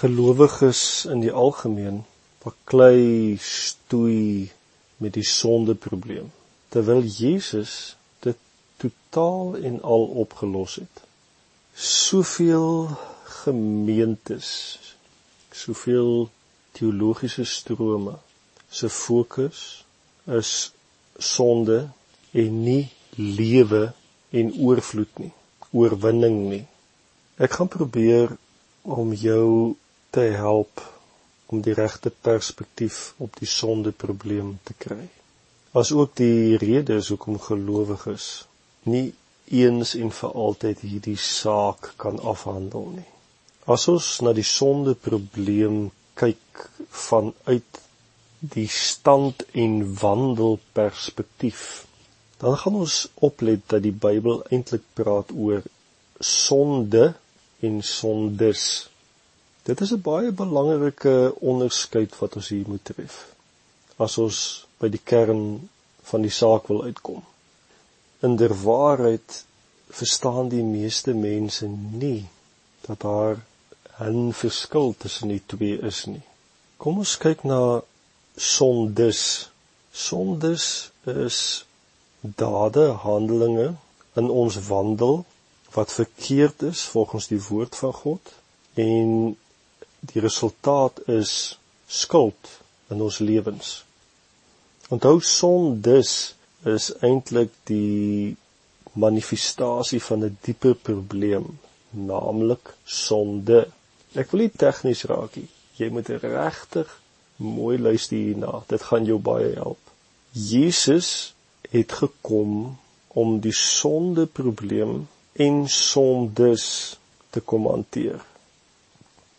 gelowiges in die algemeen baklei stoei met die sondeprobleem terwyl Jesus dit totaal en al opgelos het. Soveel gemeentes, soveel teologiese strome se fokus is sonde en nie lewe en oorvloed nie, oorwinning nie. Ek gaan probeer om jou te help om die regte perspektief op die sondeprobleem te kry. As ook die rede hoekom gelowiges nie eens en vir altyd hierdie saak kan afhandel nie. As ons na die sondeprobleem kyk vanuit die stand en wandel perspektief dan gaan ons oplet dat die Bybel eintlik praat oor sonde en sondes. Dit is 'n baie belangrike onderskeid wat ons hier moet tref. As ons by die kern van die saak wil uitkom. In der waarheid verstaan die meeste mense nie dat daar 'n verskil tussen die twee is nie. Kom ons kyk na sondes. Sondes is dade, handelinge in ons wandel wat verkeerd is volgens die woord van God en die resultaat is skuld in ons lewens. Onthou sondes is eintlik die manifestasie van 'n dieper probleem, naamlik sonde. Ek wil nie tegnies raak nie. Jy moet regtig mooi luister hierna. Dit gaan jou baie help. Jesus het gekom om die sondeprobleem en sondes te kom hanteer.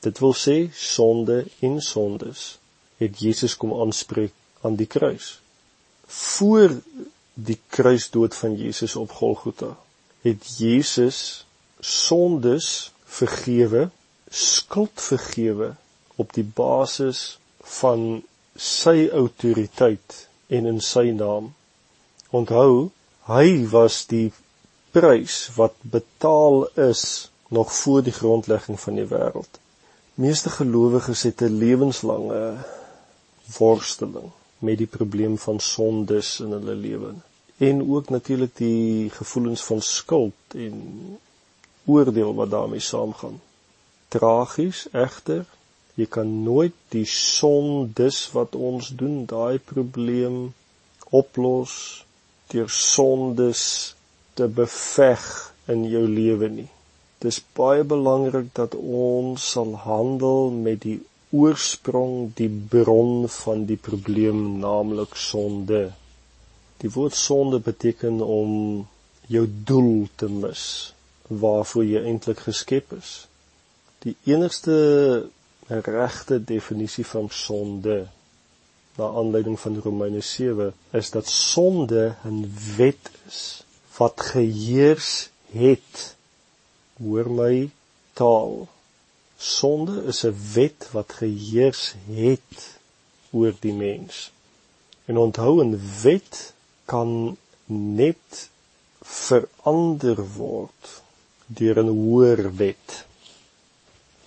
Dit wil sê sonde en sondes het Jesus kom aanspreek aan die kruis. Voor die kruisdood van Jesus op Golgotha het Jesus sondes vergewe, skuld vergewe op die basis van sy autoriteit en in sy naam Onthou, hy was die prys wat betaal is nog voor die grondlegging van die wêreld. Meeste gelowiges het 'n lewenslange worsteling met die probleem van sondes in hulle lewe en ook natuurlik die gevoelens van skuld en oordeel wat daarmee saamgaan. Tragies egter, jy kan nooit die sondes wat ons doen, daai probleem oplos deur sondes te beveg in jou lewe nie. Dis baie belangrik dat ons sal handel met die oorsprong, die bron van die probleem, naamlik sonde. Die woord sonde beteken om jou doel te mis waarvoor jy eintlik geskep is. Die enigste regte definisie van sonde na aanleiding van Romeine 7 is dat sonde 'n wet is wat geheers het hoor my taal. Sonde is 'n wet wat geheers het oor die mens. En onthou 'n wet kan net verander word deur 'n hoër wet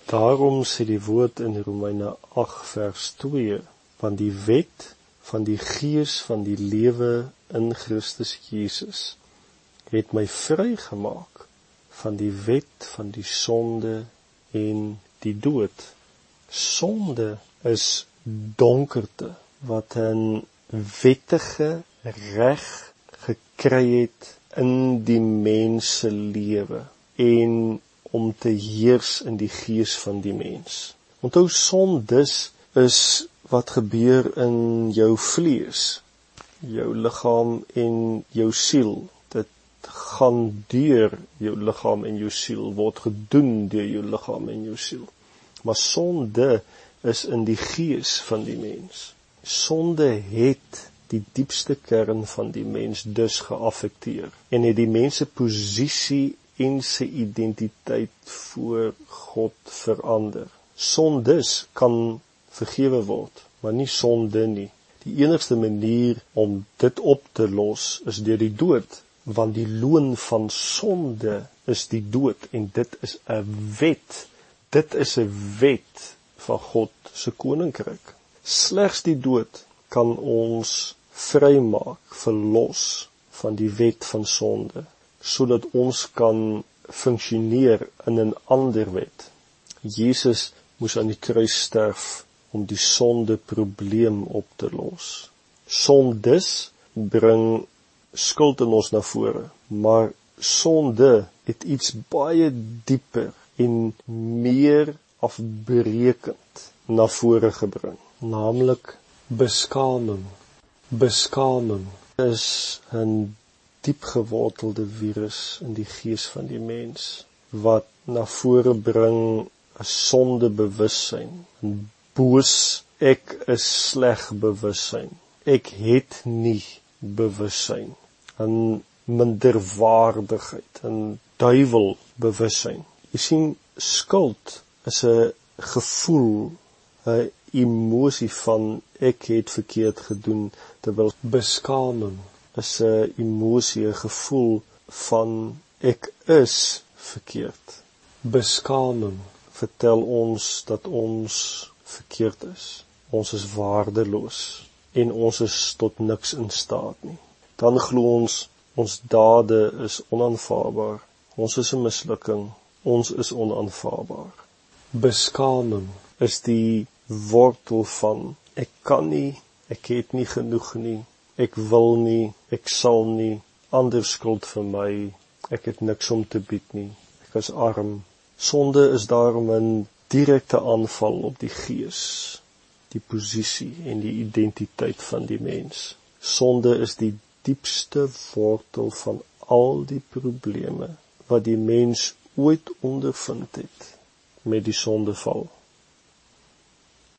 daarom sê die woord in Romeine 8 vers 2 van die wet van die gees van die lewe in Christus Jesus het my vrygemaak van die wet van die sonde en die dood. Sonde is donkerte wat 'n wettige reg gekry het in die mens se lewe en om te heers in die gees van die mens. Onthou sondes is wat gebeur in jou vlees, jou liggaam en jou siel. Gaan deur jou liggaam en jou siel word gedoen deur jou liggaam en jou siel. Maar sonde is in die gees van die mens. Sonde het die diepste kern van die mens dus geaffekteer en het die mens se posisie en sy identiteit voor God verander. Sondes kan vergewe word, maar nie sonde nie. Die enigste manier om dit op te los is deur die dood, want die loon van sonde is die dood en dit is 'n wet. Dit is 'n wet van God se koninkryk. Slegs die dood kan ons vrymaak, verlos van die wet van sonde, sodat ons kan funksioneer in 'n ander wet. Jesus moes aan die kruis sterf om die sonde probleem op te los. Sondes bring skuld in ons na vore, maar sonde het iets baie dieper en meer afbreekend na vore gebring, naamlik beskaming. Beskaming is 'n diepgewortelde virus in die gees van die mens wat na vore bring 'n sondebewussyn, 'n boos ek is sleg bewussyn. Ek het nie bewussyn 'n minderwaardigheid, 'n duiwelbewussyn. Jy sien skuld is 'n gevoel, 'n emosie van ek het verkeerd gedoen terwyl beskaming is 'n emosie, 'n gevoel van ek is verkeerd. Beskaming vertel ons dat ons verkeerd is. Ons is waardeloos en ons is tot niks in staat nie. Dan glo ons Ons dade is onaanvaarbaar. Ons is 'n mislukking. Ons is onaanvaarbaar. Beskaming is die wortel van ek kan nie, ek het nie genoeg nie, ek wil nie, ek sal nie, ander skuld vir my, ek het niks om te bied nie, ek is arm. Sonde is daarom 'n direkte aanval op die gees, die posisie en die identiteit van die mens. Sonde is die diepste wortel van al die probleme wat die mens ooit ondervind het met die sondeval.